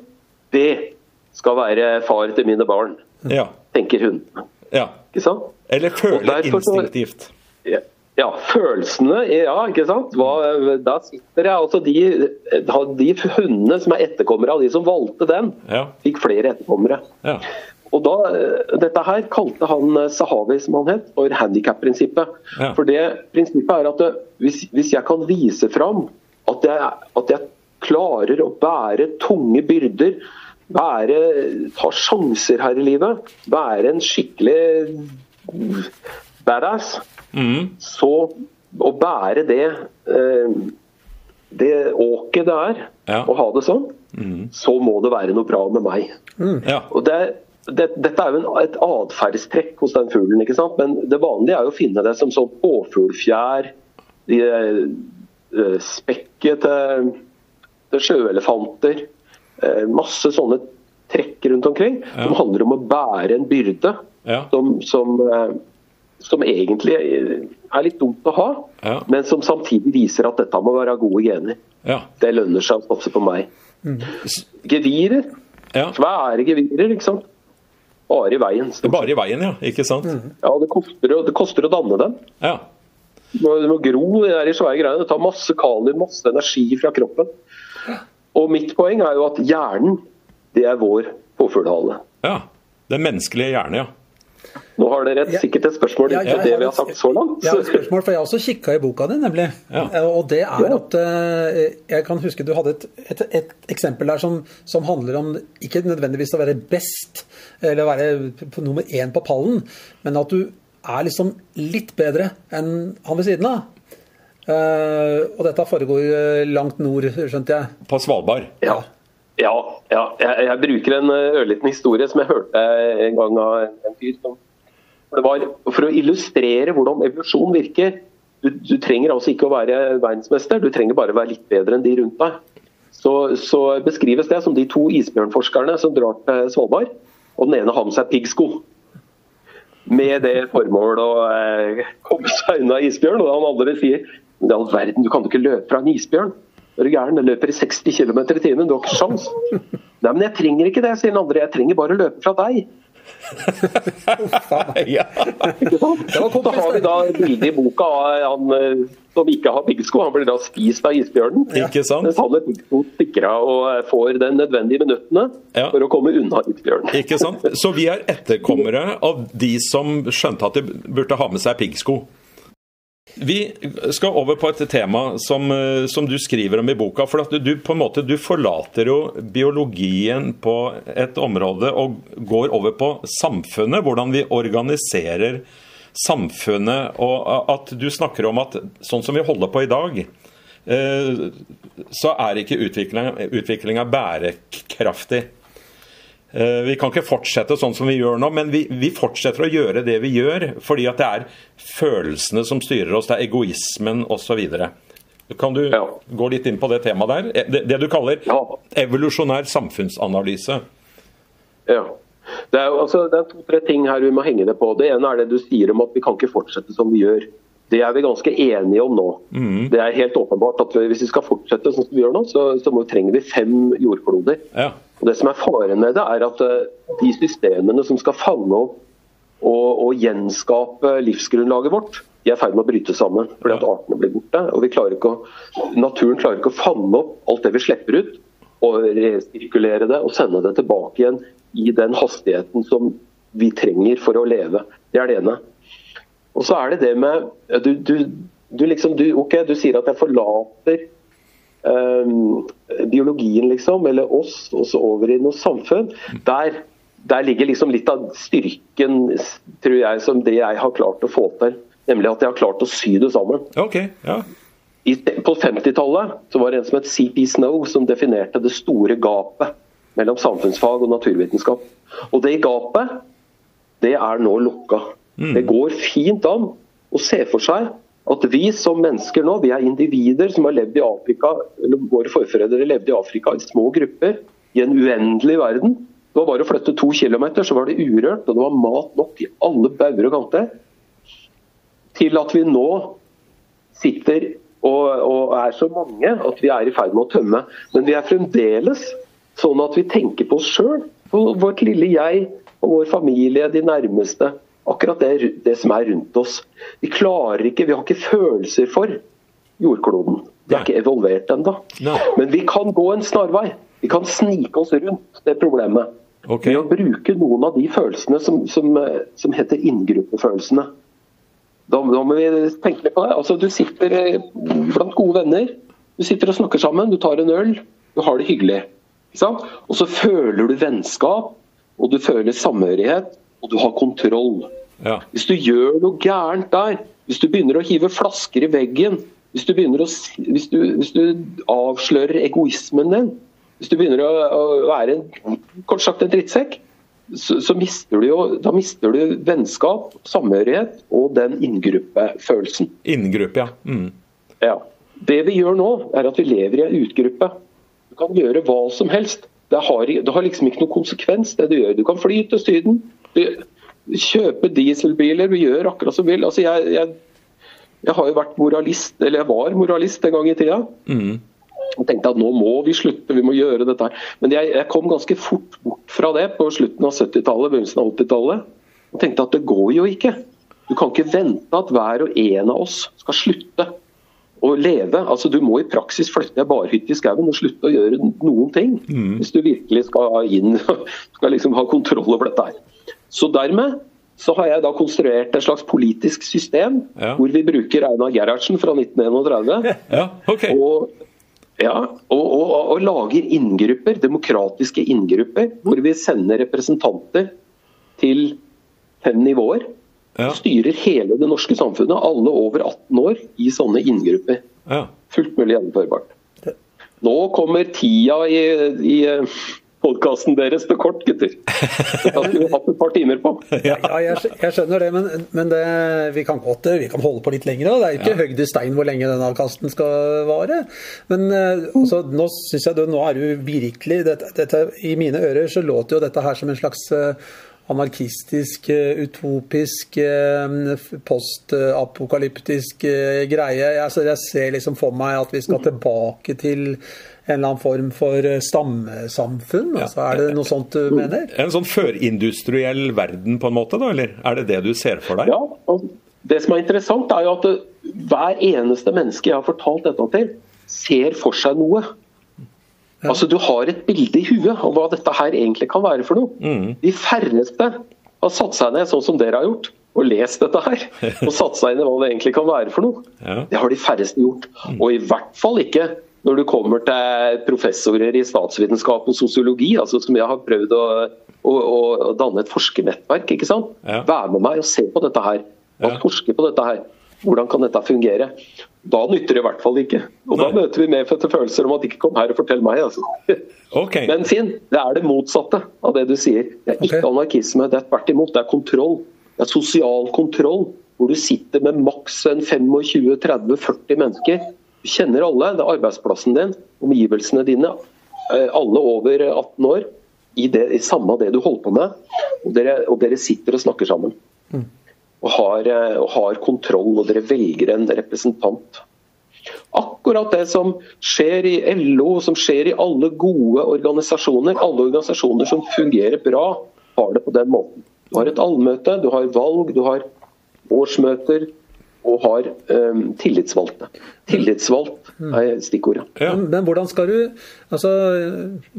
Det skal være far til mine barn, Ja. tenker hundene. ja. Ikke sant? Eller så- instinktivt. Ja, ja, følelsene Ja, ikke sant. Hva, da sitter jeg altså de, de hundene som er etterkommere av de som valgte den, Ja. fikk flere etterkommere. Ja. Og da, Dette her kalte han eh, Sahawi, som han het, for handikap-prinsippet. Ja. For det prinsippet er at det, hvis, hvis jeg kan vise fram at jeg, at jeg klarer å bære tunge byrder, bære, ta sjanser her i livet, være en skikkelig badass, Mm. så å bære det eh, det åket det er, Ja. å ha det sånn, så må det være noe bra med meg. ja. Og det, det, dette er jo en, et atferdstrekk hos den fuglen, ikke sant? men det vanlige er jo å finne det som sånn påfuglfjær, de eh, spekket til, til sjøelefanter, eh, masse sånne trekk rundt omkring, Ja. som handler om å bære en byrde Ja. som, som, eh, som egentlig er litt dumt å ha, Ja. men som samtidig viser at dette må være gode gener. ja. Det lønner seg å satse på meg. Gevirer. ja. Svære gevirer, ikke sant. Bare i veien. stort. Bare i veien, ja. Ikke sant? Ja, det koster, det koster å danne dem. Ja. Du må, må gro de der i svære greiene. Det tar masse kalium, masse energi fra kroppen. Og mitt poeng er jo at hjernen, det er vår påfuglehale. ja. Den menneskelige hjerne, ja. Nå har dere et, sikkert et spørsmål Ja, til det vi har sagt så langt. Jeg har et spørsmål, for jeg har også kikka i boka di, nemlig. Ja. Eh, Og det er at eh, Jeg kan huske du hadde et, et, et eksempel der som, som handler om ikke nødvendigvis å være best, eller være på nummer én på pallen, men at du er liksom litt bedre enn han ved siden av. Eh, og dette foregår langt nord, skjønte jeg. På Svalbard. Ja. Ja, ja. Jeg, jeg bruker en ørliten historie som jeg hørte en gang av en, en fyr. som det var For å illustrere hvordan evolusjon virker. Du, du trenger altså ikke å være verdensmester, du trenger bare å være litt bedre enn de rundt deg. Så, så beskrives det som de to isbjørnforskerne som drar til Svalbard. Og den ene har med seg piggsko. Med det formål å eh, komme seg unna isbjørn. Og han andre sier i all verden, du kan jo ikke løpe fra en isbjørn. Er du gæren? Den løper i 60 km i timen, du har ikke sjans. Nei, men jeg trenger ikke det, sier den andre. Jeg trenger bare å løpe fra deg. Ja. Så har vi da et bilde i boka av han eh, som ikke har piggsko. Han blir da spist av isbjørnen. Ikke sant? Mens han med piggsko stikker av og eh, får den nødvendige minuttene Ja. for å komme unna isbjørnen. Ikke sant? Så vi er etterkommere av de som skjønte at de burde ha med seg piggsko. Vi skal over på et tema som, eh, som du skriver om i boka. For at du, på en måte, du forlater jo biologien på et område og går over på samfunnet. Hvordan vi organiserer samfunnet. Og at du snakker om at sånn som vi holder på i dag, eh, så er ikke utviklinga bærekraftig. Eh, Vi kan ikke fortsette sånn som vi gjør nå, men vi, vi fortsetter å gjøre det vi gjør fordi at det er følelsene som styrer oss, det er egoismen osv. Kan du Ja. gå litt inn på det temaet der? Eh, Det, det du kaller Ja. evolusjonær samfunnsanalyse. Ja. Det er, altså, det er to-tre ting her vi må henge det på. Det ene er det du sier om at vi kan ikke fortsette som vi gjør. Det er vi ganske enige om nå. Det er helt åpenbart at hvis vi skal fortsette sånn som vi gjør nå, så, så må, trenger vi fem jordkloder. Ja. Og Det som er faren med det, er at eh, de systemene som skal fange opp og, og gjenskape livsgrunnlaget vårt, de er i ferd med å bryte sammen. fordi at artene blir borte. og vi klarer ikke å, Naturen klarer ikke å fange opp alt det vi slipper ut, og resirkulere det og sende det tilbake igjen i den hastigheten som vi trenger for å leve. Det er det ene. Og så er det det med Du, du, du liksom du, ok, du sier at jeg forlater um, biologien, liksom, eller oss, og så over i noe samfunn. Der, der ligger liksom litt av styrken, tror jeg, som det jeg har klart å få til. Nemlig at jeg har klart å sy det sammen. Okay, Ja. I, på 50-tallet så var det en som het CP Snow som definerte det store gapet mellom samfunnsfag og naturvitenskap. Og det gapet, det er nå lukka. Det går fint an å se for seg at vi som mennesker nå, vi er individer som har levd i Afrika, eller våre forfedre levde i Afrika i små grupper i en uendelig verden. Det var bare å flytte to kilometer, så var det urørt, og det var mat nok i alle bauger og kanter. Til at vi nå sitter og, og er så mange at vi er i ferd med å tømme. Men vi er fremdeles sånn at vi tenker på oss sjøl, vårt lille jeg og vår familie, de nærmeste. Akkurat det, det som er rundt oss. Vi klarer ikke, vi har ikke følelser for jordkloden. Vi er ikke evolvert ennå. Men vi kan gå en snarvei. Vi kan snike oss rundt det problemet. Okay. Ved å bruke noen av de følelsene som, som, eh, som heter inngruppefølelsene. Da, da må vi tenke litt på det. Altså, du sitter eh, blant gode venner. Du sitter og snakker sammen, du tar en øl, du har det hyggelig. Og så føler du vennskap, og du føler samhørighet, og du har kontroll. Ja. Hvis du gjør noe gærent der, hvis du begynner å hive flasker i veggen, hvis du, å, hvis du, hvis du avslører egoismen din, hvis du begynner å, å være en, kort sagt en drittsekk, så, så mister du jo, da mister du vennskap, samhørighet og den inngruppefølelsen. Inngruppe, ja. Mm. Ja. Det vi gjør nå, er at vi lever i en utgruppe. Du kan gjøre hva som helst. Det har, det har liksom ikke noen konsekvens, det du gjør. Du kan fly til Syden, kjøpe dieselbiler, vi gjør akkurat som vi vil. Altså, jeg, jeg, jeg har jo vært moralist, eller jeg var moralist en gang i tida. Mm. Og tenkte at nå må vi slutte, vi må gjøre dette her. Men jeg, jeg kom ganske fort bort fra det på slutten av 70-tallet, begynnelsen av 80-tallet. Og tenkte at det går jo ikke. Du kan ikke vente at hver og en av oss skal slutte å leve. Altså Du må i praksis flytte ei barhytte i skauen og slutte å gjøre noen ting. Hvis du virkelig skal inn skal liksom ha kontroll over dette her. Så dermed så har jeg da konstruert et slags politisk system Ja. hvor vi bruker Einar Gerhardsen fra 1931. Ja, okay. Og, ja, og, og, og lager inngrupper, demokratiske inngrupper, hvor vi sender representanter til fem nivåer. Ja, Styrer hele det norske samfunnet, alle over 18 år, i sånne inngrupper. ja. Fullt mulig gjennomførbart. Nå kommer tida i, i podkasten deres til kort, gutter. Det skulle vi hatt et par timer på. Ja, jeg, jeg skjønner det, men, men det, vi kan godt vi kan holde på litt lenger. da. Det er jo ikke høgd i stein hvor lenge den avkasten skal vare. Men eh, altså, nå synes jeg du, nå er du virkelig dette, dette, I mine ører så låter jo dette her som en slags eh, anarkistisk, eh, utopisk, eh, postapokalyptisk eh, greie. Jeg, altså, jeg ser liksom for meg at vi skal tilbake til en eller annen form for stammesamfunn. Altså, er det noe sånt du mener? En sånn førindustriell verden, på en måte, da? Eller er det det du ser for deg? Ja, og Det som er interessant, er jo at hver eneste menneske jeg har fortalt dette til, ser for seg noe. Altså, Du har et bilde i huet om hva dette her egentlig kan være for noe. De færreste har satt seg ned sånn som dere har gjort, og lest dette her. Og satt seg inn i hva det egentlig kan være for noe. Ja. Det har de færreste gjort. Og i hvert fall ikke når du kommer til professorer i statsvitenskap og sosiologi, altså som jeg har prøvd å, å, å danne et forskernettverk. ikke sant? Ja. Vær med meg og se på dette her. Og forske på dette her. Hvordan kan dette fungere? Da nytter det i hvert fall ikke. Og da møter vi medfødte følelser om at ikke kom her og fortell meg. altså. Okay. Men Finn, det er det motsatte av det du sier. Det er ikke okay. anarkisme, det er tvert imot. Det er kontroll. Det er sosial kontroll. Hvor du sitter med maks 25-30-40 mennesker. Du kjenner alle. Det er arbeidsplassen din, omgivelsene dine. eh, Alle over 18 år. I, det, i samme det du holder på med. Og dere, og dere sitter og snakker sammen. Og har, eh, og har kontroll, og dere velger en representant. Akkurat det som skjer i LO, som skjer i alle gode organisasjoner. Alle organisasjoner som fungerer bra, har det på den måten. Du har et allmøte, du har valg, du har årsmøter og har um, tillitsvalgte. Tillitsvalgt er stikkordet. Ja. Men, men hvordan, skal du, altså,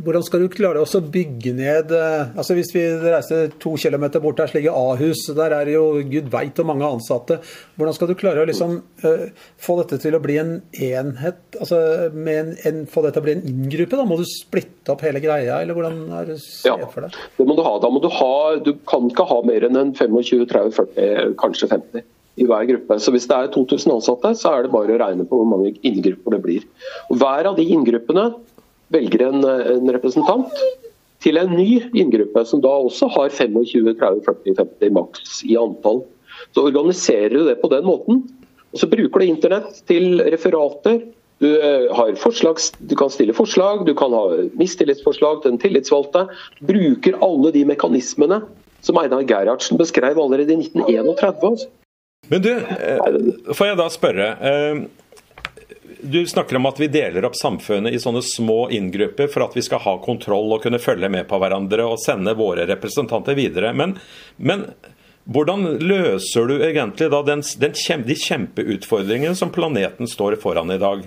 hvordan skal du klare å bygge ned eh, altså Hvis vi reiser to kilometer bort, der ligger Ahus, der er det jo gud veit hvor mange ansatte. Hvordan skal du klare å liksom, uh, få dette til å bli en enhet? altså med en, en, Få dette til å bli en inngruppe? da? Må du splitte opp hele greia, eller hvordan er det du ser Ja, for deg? det må du ha. Da må du ha Du kan ikke ha mer enn en 25-30-40, kanskje 50 i hver gruppe. Så hvis det er 2000 ansatte, så er det bare å regne på hvor mange inngrupper det blir. Og hver av de inngruppene velger en, en representant til en ny inngruppe, som da også har 25-30-40-50 maks i antall. Så organiserer du det på den måten. Og så bruker du internett til referater. Du, eh, har forslag, du kan stille forslag, du kan ha mistillitsforslag til den tillitsvalgte. Bruker alle de mekanismene som Einar Gerhardsen beskrev allerede i 1931. Men du, eh, får jeg da spørre. eh, Du snakker om at vi deler opp samfunnet i sånne små inngrupper for at vi skal ha kontroll og kunne følge med på hverandre og sende våre representanter videre. Men, men hvordan løser du egentlig den, den de kjempeutfordringene som planeten står foran i dag?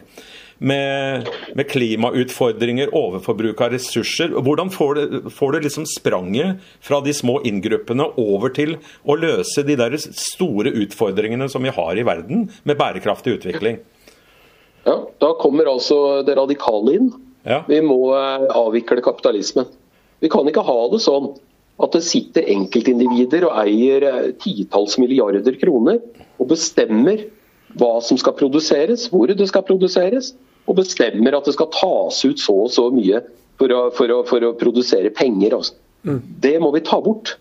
Med, med klimautfordringer, overforbruk av ressurser. Hvordan får du, får du liksom spranget fra de små inngruppene over til å løse de der store utfordringene som vi har i verden med bærekraftig utvikling? Ja, da kommer altså det radikale inn. Ja. Vi må eh, avvikle kapitalismen. Vi kan ikke ha det sånn at det sitter enkeltindivider og eier eh, titalls milliarder kroner og bestemmer hva som skal produseres, hvor det skal produseres, og bestemmer at det skal tas ut så og så mye for å, for å, for å produsere penger. Altså. Det må vi ta bort.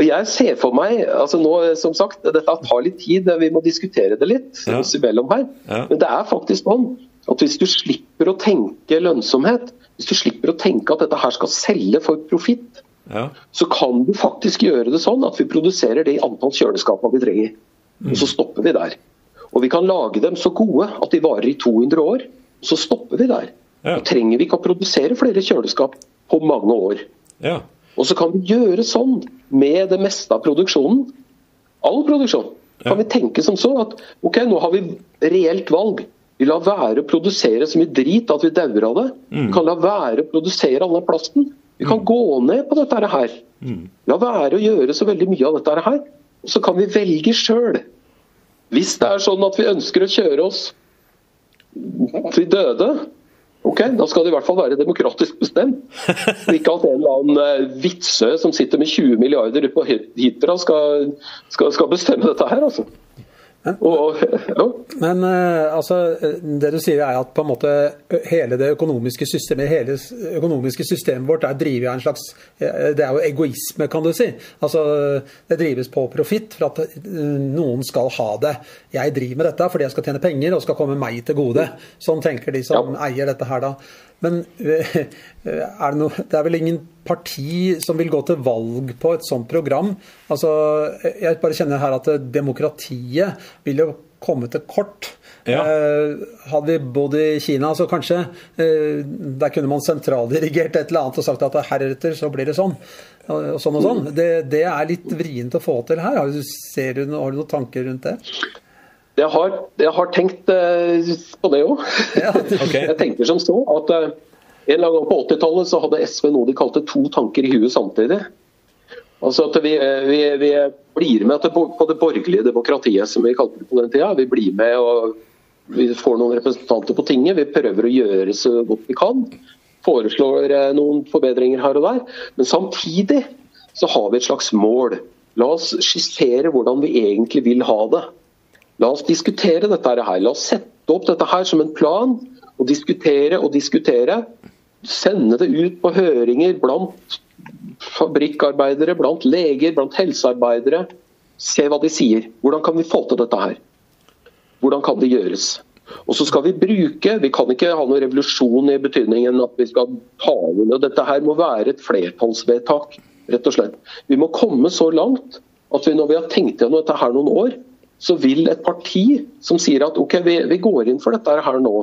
Og jeg ser for meg, altså nå som sagt, Dette tar litt tid, vi må diskutere det litt Ja. oss imellom her. Ja. Men det er faktisk sånn at hvis du slipper å tenke lønnsomhet, hvis du slipper å tenke at dette her skal selge for profitt, Ja. så kan du faktisk gjøre det sånn at vi produserer det i antall kjøleskapene vi trenger. Og så stopper vi der. Og vi kan lage dem så gode at de varer i 200 år. Så stopper vi der. Ja. Da trenger vi ikke å produsere flere kjøleskap på mange år. ja. Og så kan vi gjøre sånn med det meste av produksjonen. All produksjon. Kan vi tenke som så at ok, nå har vi reelt valg. Vi lar være å produsere så mye drit at vi dauer av det. Vi kan la være å produsere all den plasten. Vi kan gå ned på dette her. La være å gjøre så veldig mye av dette her. Og så kan vi velge sjøl. Hvis det er sånn at vi ønsker å kjøre oss til døde, ok, da skal det i hvert fall være demokratisk bestemt. Ikke at en eller annen eh, Vitsø som sitter med 20 milliarder på Hitra skal, skal, skal bestemme dette her, altså. Og, ja. Men uh, altså, det du sier er at på en måte hele det økonomiske systemet hele økonomiske systemet vårt er drevet av en slags Det er jo egoisme, kan du si. Altså, Det drives på profitt for at noen skal ha det. Jeg driver med dette fordi jeg skal tjene penger og skal komme meg til gode. Sånn tenker de som ja. eier dette her da. Men er det, noe, det, er vel ingen parti som vil gå til valg på et sånt program? Altså, jeg bare kjenner her at demokratiet vil jo komme til kort. Ja. Eh, hadde vi bodd i Kina, så kanskje eh, der kunne man sentraldirigert et eller annet og sagt at heretter så blir det sånn. Og sånn og sånn. Det, det er litt vrient å få til her. Har du, ser du, har du noen tanker rundt det? Jeg har, jeg har tenkt uh, på det òg. Ja, okay. Jeg tenker som så at uh, en eller annen gang på 80-tallet så hadde SV noe de kalte to tanker i huet samtidig. Altså at vi, eh, vi, vi blir med på det borgerlige demokratiet, som vi kalte det på den tida. Vi blir med og vi får noen representanter på tinget. Vi prøver å gjøre så godt vi kan. Foreslår noen forbedringer her og der. Men samtidig så har vi et slags mål. La oss skissere hvordan vi egentlig vil ha det. La oss diskutere dette her. La oss sette opp dette her som en plan, og diskutere og diskutere. Sende det ut på høringer blant fabrikkarbeidere, blant leger, blant helsearbeidere. Se hva de sier. Hvordan kan vi få til dette her? Hvordan kan det gjøres? Og så skal vi bruke, Vi kan ikke ha noen revolusjon i betydningen at vi skal ta over. Dette her må være et flertallsvedtak, rett og slett. Vi må komme så langt at vi når vi har tenkt gjennom dette her noen år, så vil et parti som sier at ok, vi, vi, går inn for dette her nå,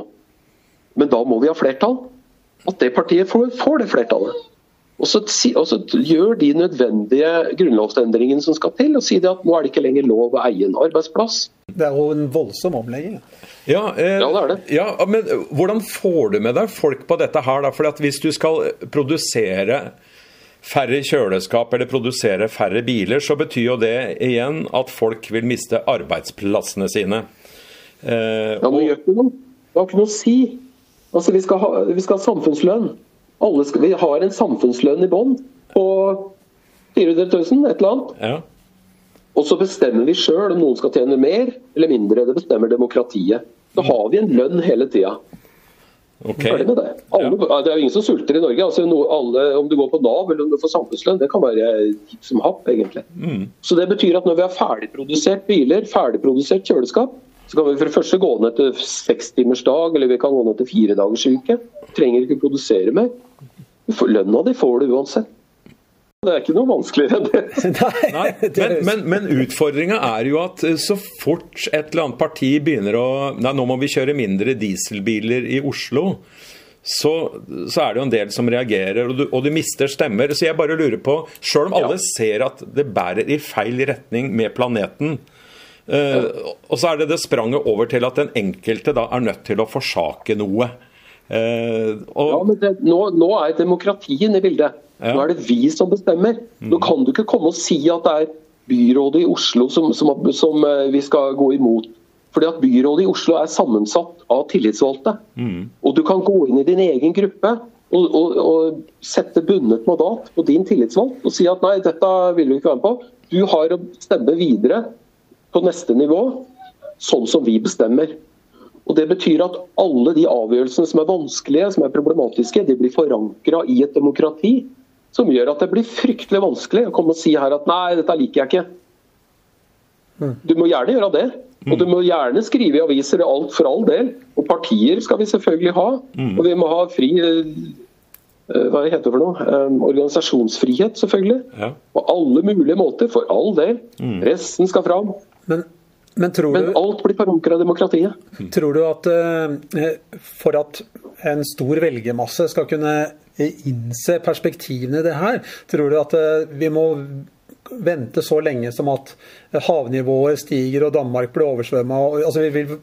men da må vi ha flertall, at det partiet får, får det flertallet. Og så, og så, gjør de nødvendige grunnlovsendringene som skal til, og sier at nå er det ikke lenger lov å eie en arbeidsplass. Det er jo en voldsom omlegging. Ja, eh, ja, det er det. Ja, men Hvordan får du med deg folk på dette her? da? For Hvis du skal produsere færre kjøleskap eller produsere færre biler, så betyr jo det igjen at folk vil miste arbeidsplassene sine. Eh, ja, men gjør ikke noe. Det har ikke noe å si. Altså, vi skal ha, vi skal ha samfunnslønn. Skal, vi har en samfunnslønn i bånn på 400 000, et eller annet. Ja. Og så bestemmer vi sjøl om noen skal tjene mer eller mindre. Det bestemmer demokratiet. Så har vi en lønn hele tida. Okay. Ferdig med det. Alle, ja. Det er jo ingen som sulter i Norge. Altså, no, alle, om du går på Nav eller om du får samfunnslønn, det kan være hipp som happ, egentlig. Mm. Så det betyr at når vi har ferdigprodusert biler, ferdigprodusert kjøleskap, så kan vi for det første gå ned til sekstimersdag, eller vi kan gå ned til fire dagers uke. Trenger ikke produsere mer. Lønna di får du uansett. Det er ikke noe vanskeligere enn det. Nei, men, men, men utfordringa er jo at eh, så fort et eller annet parti begynner å Nei, nå må vi kjøre mindre dieselbiler i Oslo. Så, så er det jo en del som reagerer, og du, og du mister stemmer. Så jeg bare lurer på, sjøl om alle ja. ser at det bærer i feil retning med planeten, uh, og så er det det spranget over til at den enkelte da er nødt til å forsake noe. Uh, og... Ja, men det, nå, nå er demokratien i bildet. Nå er det vi som bestemmer. Mm. Nå kan du ikke komme og si at det er byrådet i Oslo som, som, som eh, vi skal gå imot. Fordi at Byrådet i Oslo er sammensatt av tillitsvalgte. Mm. Og Du kan gå inn i din egen gruppe og, og, og sette bundet mandat på din tillitsvalgt og si at nei, dette vil vi ikke være med på. Du har å stemme videre på neste nivå, sånn som vi bestemmer. Og Det betyr at alle de avgjørelsene som er vanskelige, som er problematiske, de blir forankra i et demokrati som gjør at det blir fryktelig vanskelig å komme og si her at nei, dette liker jeg ikke. Du må gjerne gjøre det. Og du må gjerne skrive i aviser, alt for all del. Og partier skal vi selvfølgelig ha. Og vi må ha fri eh, hva heter det for noe? Eh, organisasjonsfrihet, selvfølgelig. Ja. På alle mulige måter, for all del. Resten skal fram. Men, men, du, men alt blir forankra av demokratiet. Tror du at uh, for at en stor velgermasse skal kunne innse perspektivene i det her? Tror du at eh, vi må vente så lenge som at havnivået stiger og Danmark blir oversvømma? Altså, vi vil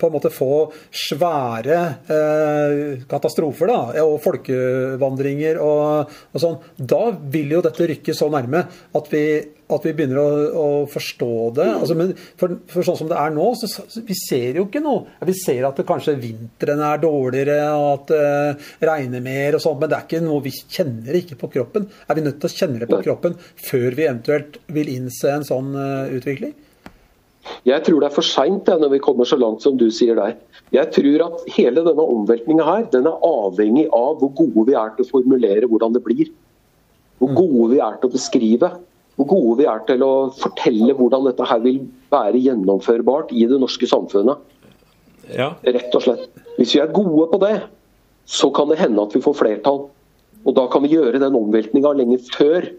på en måte få svære eh, katastrofer da, og folkevandringer og, og, sånn, da vil jo dette rykke så nærme at vi, at vi begynner å, å forstå det. Altså, men for, for, sånn som det er nå, så, så vi ser jo ikke noe. Vi ser at det kanskje vinteren er dårligere, og at det eh, regner mer og sånn, men det er ikke noe vi kjenner ikke på kroppen. Er vi nødt til å kjenne det på kroppen før vi eventuelt vil innse en sånn uh, utvikling? Jeg tror det er for seint når vi kommer så langt som du sier der. Jeg tror at hele denne omveltninga her, den er avhengig av hvor gode vi er til å formulere hvordan det blir. Hvor gode vi er til å beskrive. Hvor gode vi er til å fortelle hvordan dette her vil være gjennomførbart i det norske samfunnet. Ja. Rett og slett. Hvis vi er gode på det, så kan det hende at vi får flertall. Og da kan vi gjøre den omveltninga lenge før.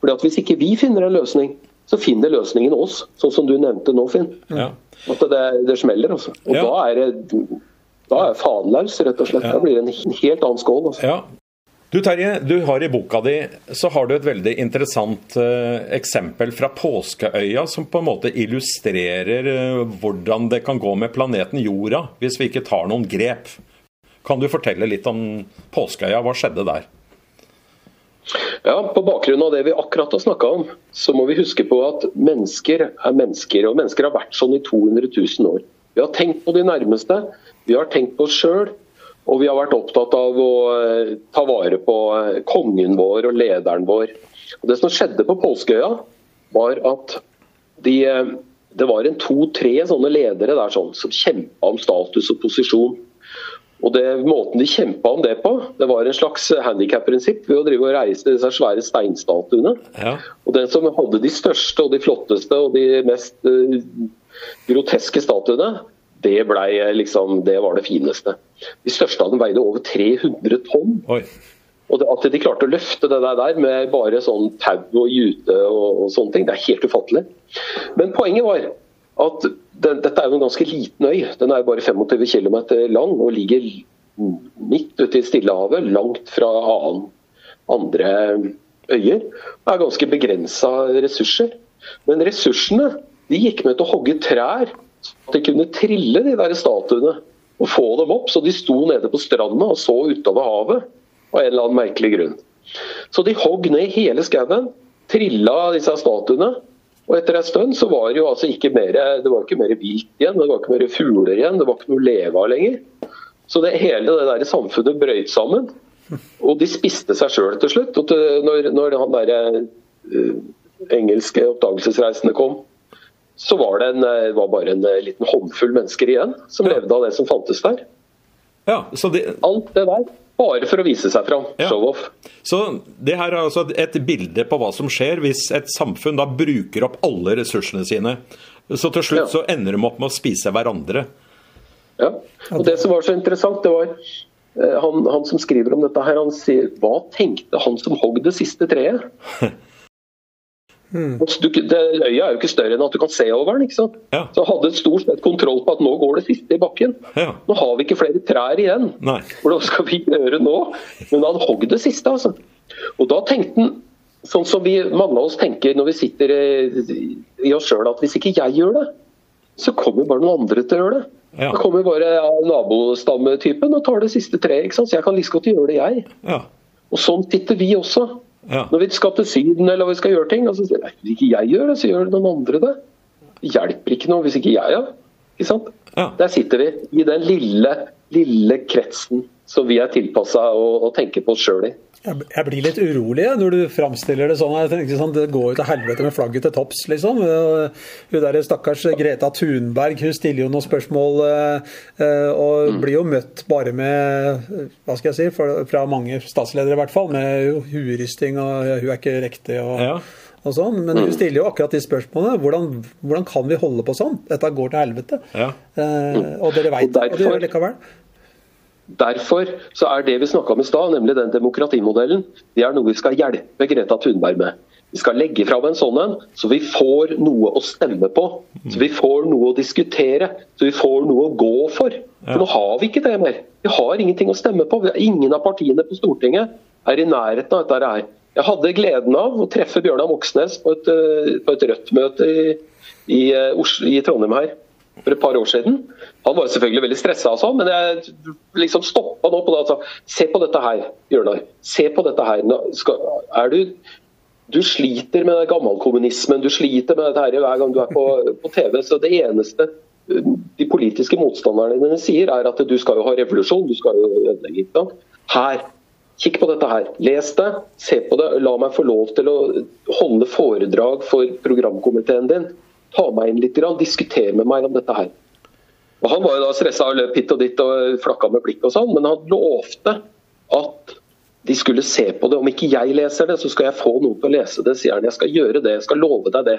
Fordi at Hvis ikke vi finner en løsning, så finner løsningen oss, sånn som du nevnte nå, Finn. Ja. At det, det smeller, altså. Og ja. da er det da er faen løs, rett og slett. Ja. Da blir det en helt annen skål. Altså. Ja. Du Terje, du har i boka di så har du et veldig interessant uh, eksempel fra Påskeøya som på en måte illustrerer uh, hvordan det kan gå med planeten Jorda hvis vi ikke tar noen grep. Kan du fortelle litt om Påskeøya? Hva skjedde der? Ja, På bakgrunn av det vi akkurat har snakka om, så må vi huske på at mennesker er mennesker. Og mennesker har vært sånn i 200 000 år. Vi har tenkt på de nærmeste, vi har tenkt på oss sjøl. Og vi har vært opptatt av å eh, ta vare på eh, kongen vår og lederen vår. Og Det som skjedde på Påskeøya, var at de, eh, det var en to-tre sånne ledere der sånn, som kjempa om status og posisjon. Og det, Måten de kjempa om det på, det var en slags handikap-prinsipp ved å drive og reise disse svære steinstatuene. Ja. Og Den som hadde de største og de flotteste og de mest uh, groteske statuene, det, ble, liksom, det var det fineste. De største av dem veide over 300 tonn. Oi. Og At de klarte å løfte det der med bare sånn tau og jute og, og sånne ting, det er helt ufattelig. Men poenget var at den, dette er jo en ganske liten øy. Den er bare 25 km lang og ligger midt ute i Stillehavet, langt fra annen, andre øyer. Det er ganske begrensa ressurser. Men ressursene de gikk med til å hogge trær, så de kunne trille de der statuene og få dem opp. Så de sto nede på stranda og så utover havet av en eller annen merkelig grunn. Så de hogg ned hele skauen, trilla disse statuene og etter en stund så var det jo altså ikke mer, det var ikke mer vilt igjen, det var ikke mer fugler igjen, det var ikke noe å leve av lenger. Så det hele det der samfunnet brøyt sammen. Og de spiste seg sjøl til slutt. og til, når, når han der uh, engelske oppdagelsesreisende kom, så var det, en, eh, var bare en uh, liten håndfull mennesker igjen som levde av det som fantes der. Ja, det... Alt det der bare for å vise seg fram. Ja. Show-off. Så det her er altså et bilde på hva som skjer hvis et samfunn da bruker opp alle ressursene sine. Så til slutt ja. så ender de opp med å spise hverandre. Ja, og Det som var så interessant, det var eh, han, han som skriver om dette her, han sier hva tenkte han som hogg det siste treet? Mm. Du, det, øya er jo ikke større enn at du kan se over den. ikke sant? Ja. Så hadde stort sett kontroll på at nå går det siste i bakken. Ja. Nå har vi ikke flere trær igjen. Nei. Hvordan skal vi gjøre nå? Men han hogg det siste, altså. Og da tenkte han sånn som vi, mange av oss tenker når vi sitter i oss sjøl, at hvis ikke jeg gjør det, så kommer bare noen andre til å gjøre det. Ja. Da kommer bare ja, nabostammetypen og tar det siste treet. ikke sant? Så jeg kan like godt gjøre det, jeg. Ja. Og sånn sitter vi også. Ja. Når vi skal til Syden eller vi skal gjøre ting, og så sier jeg ikke jeg gjør det, så gjør noen andre det. Det hjelper ikke noe hvis ikke jeg gjør det. Ja. Der sitter vi i den lille, lille kretsen som vi er tilpassa å, å tenke på oss sjøl i. Jeg blir litt urolig når du framstiller det sånn. Jeg tenker sånn, Det går jo til helvete med flagget til topps, liksom. Hun der stakkars Greta Thunberg hun stiller jo noen spørsmål eh, eh, og mm. blir jo møtt bare med hva skal jeg si, fra mange statsledere i hvert fall, med huerysting og hun er ikke riktig og, ja. Og, sånn. Men mm. stiller jo akkurat de spørsmålene. Hvordan, hvordan, kan vi holde på sånn? Dette går til helvete. Ja. Eh, og dere veit det, og det gjør det likevel. Derfor så er det vi snakka om i stad, nemlig den demokratimodellen, det er noe vi skal hjelpe Greta Thunberg med. Vi skal legge fram en sånn en, så vi får noe å stemme på. Så vi får noe å diskutere, så vi får noe å gå for. For nå har vi ikke det mer. Vi har ingenting å stemme på. Ingen av partiene på Stortinget er i nærheten av dette her. Jeg hadde gleden av å treffe Bjørnar Moxnes på et, eh, på et Rødt-møte i, i, eh, i, Trondheim her. for et par år siden. Han var selvfølgelig veldig stressa, sånn, men jeg liksom stoppa nå på det og sa se på dette her, Bjørnar. Se på dette her. Skal, er du du sliter med gammelkommunismen, du sliter med dette her hver gang du er på, på TV. Så det eneste um, de politiske motstanderne dine sier, er at du skal jo ha revolusjon, du skal jo ødelegge. Her, kikk på dette her. Les det, se på det. La meg få lov til å holde foredrag for programkomiteen din. Ta meg inn litt, diskuter med meg om dette her. Og Han var jo da stressa og løp hit og dit og flakka med blikk og sånn, men han lovte at de skulle se på det. Om ikke jeg leser det, så skal jeg få noen til å lese det, sier han. Jeg skal gjøre det, jeg skal love deg det.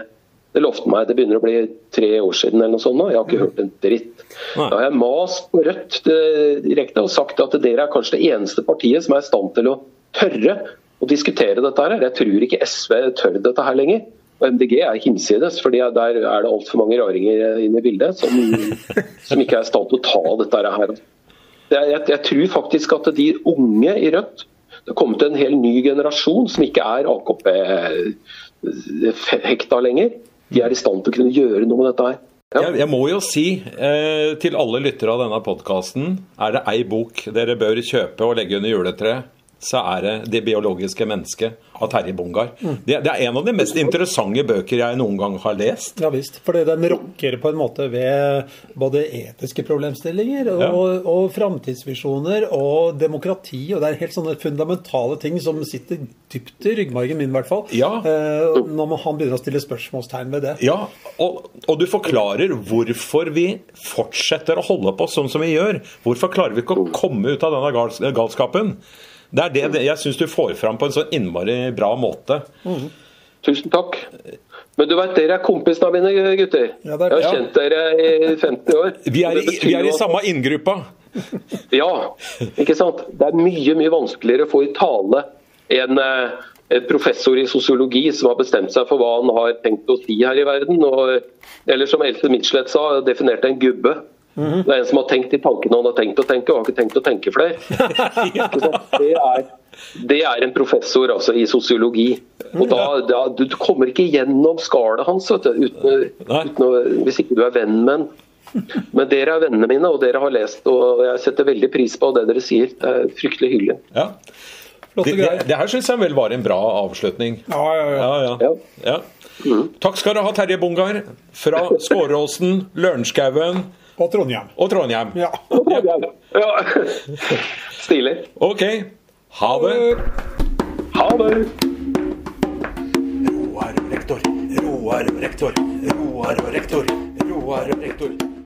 Det lovte meg. Det begynner å bli tre år siden eller noe sånt nå. Jeg har ikke hørt en dritt. Da har jeg mast på Rødt direkte og sagt at dere er kanskje det eneste partiet som er i stand til å tørre å diskutere dette her. Jeg tror ikke SV tør dette her lenger. Og MDG er hinsides, for der er det altfor mange raringer inne i bildet som, som, ikke er i stand til å ta dette her. Jeg, jeg, jeg tror faktisk at de unge i Rødt det har kommet en hel ny generasjon som ikke er AKP-hekta lenger. De er i stand til å kunne gjøre noe med dette her. Ja. Jeg, jeg, må jo si eh, til alle lyttere av denne podkasten, er det ei bok dere bør kjøpe og legge under juletreet, så er det 'Det biologiske mennesket' av Terje Bongar. Mm. Det, det, er en av de mest interessante bøker jeg noen gang har lest. Ja visst, for den rokker på en måte ved både etiske problemstillinger og, ja. og, og framtidsvisjoner og demokrati. Og det er helt sånne fundamentale ting som sitter dypt i ryggmargen min, i hvert fall. Ja. Eh, når han begynner å stille spørsmålstegn ved det. Ja, og, og, du forklarer hvorfor vi fortsetter å holde på sånn som vi gjør. Hvorfor klarer vi ikke å komme ut av denne galskapen? Det er det jeg syns du får fram på en sånn innmari bra måte. Mm. Tusen takk. Men du vet, dere er kompisene mine, gutter. Ja, er, jeg har kjent dere i 50 år. Vi er, i, vi er i samme inngruppa. ja, ikke sant. Det er mye, mye vanskeligere å få i tale en, eh, en professor i sosiologi som har bestemt seg for hva han har tenkt å si her i verden. Og, eller som Else Mitslett sa, definerte en gubbe. -hmm. Det er en som har tenkt i tankene han har tenkt å tenke, og har ikke tenkt å tenke flere. det, er, det er en professor altså, i sosiologi. Og da, da, Du kommer ikke gjennom skallet hans uten, uten å, hvis ikke du er venn med ham. Men dere er vennene mine, og dere har lest, og jeg setter veldig pris på det dere sier. Det er fryktelig hyggelig. Ja. Det, det, det, her syns jeg vel var en bra avslutning. Ja, ja, ja. ja, ja. Mm. Takk skal du ha, Terje Bungar. Fra Skåråsen, Lørenskauen. Og Trondheim. Og Trondheim. Ja. ja. Stilig. OK. Ha det. Ha det. Roar rektor. Roar rektor. Roar rektor. Roar rektor.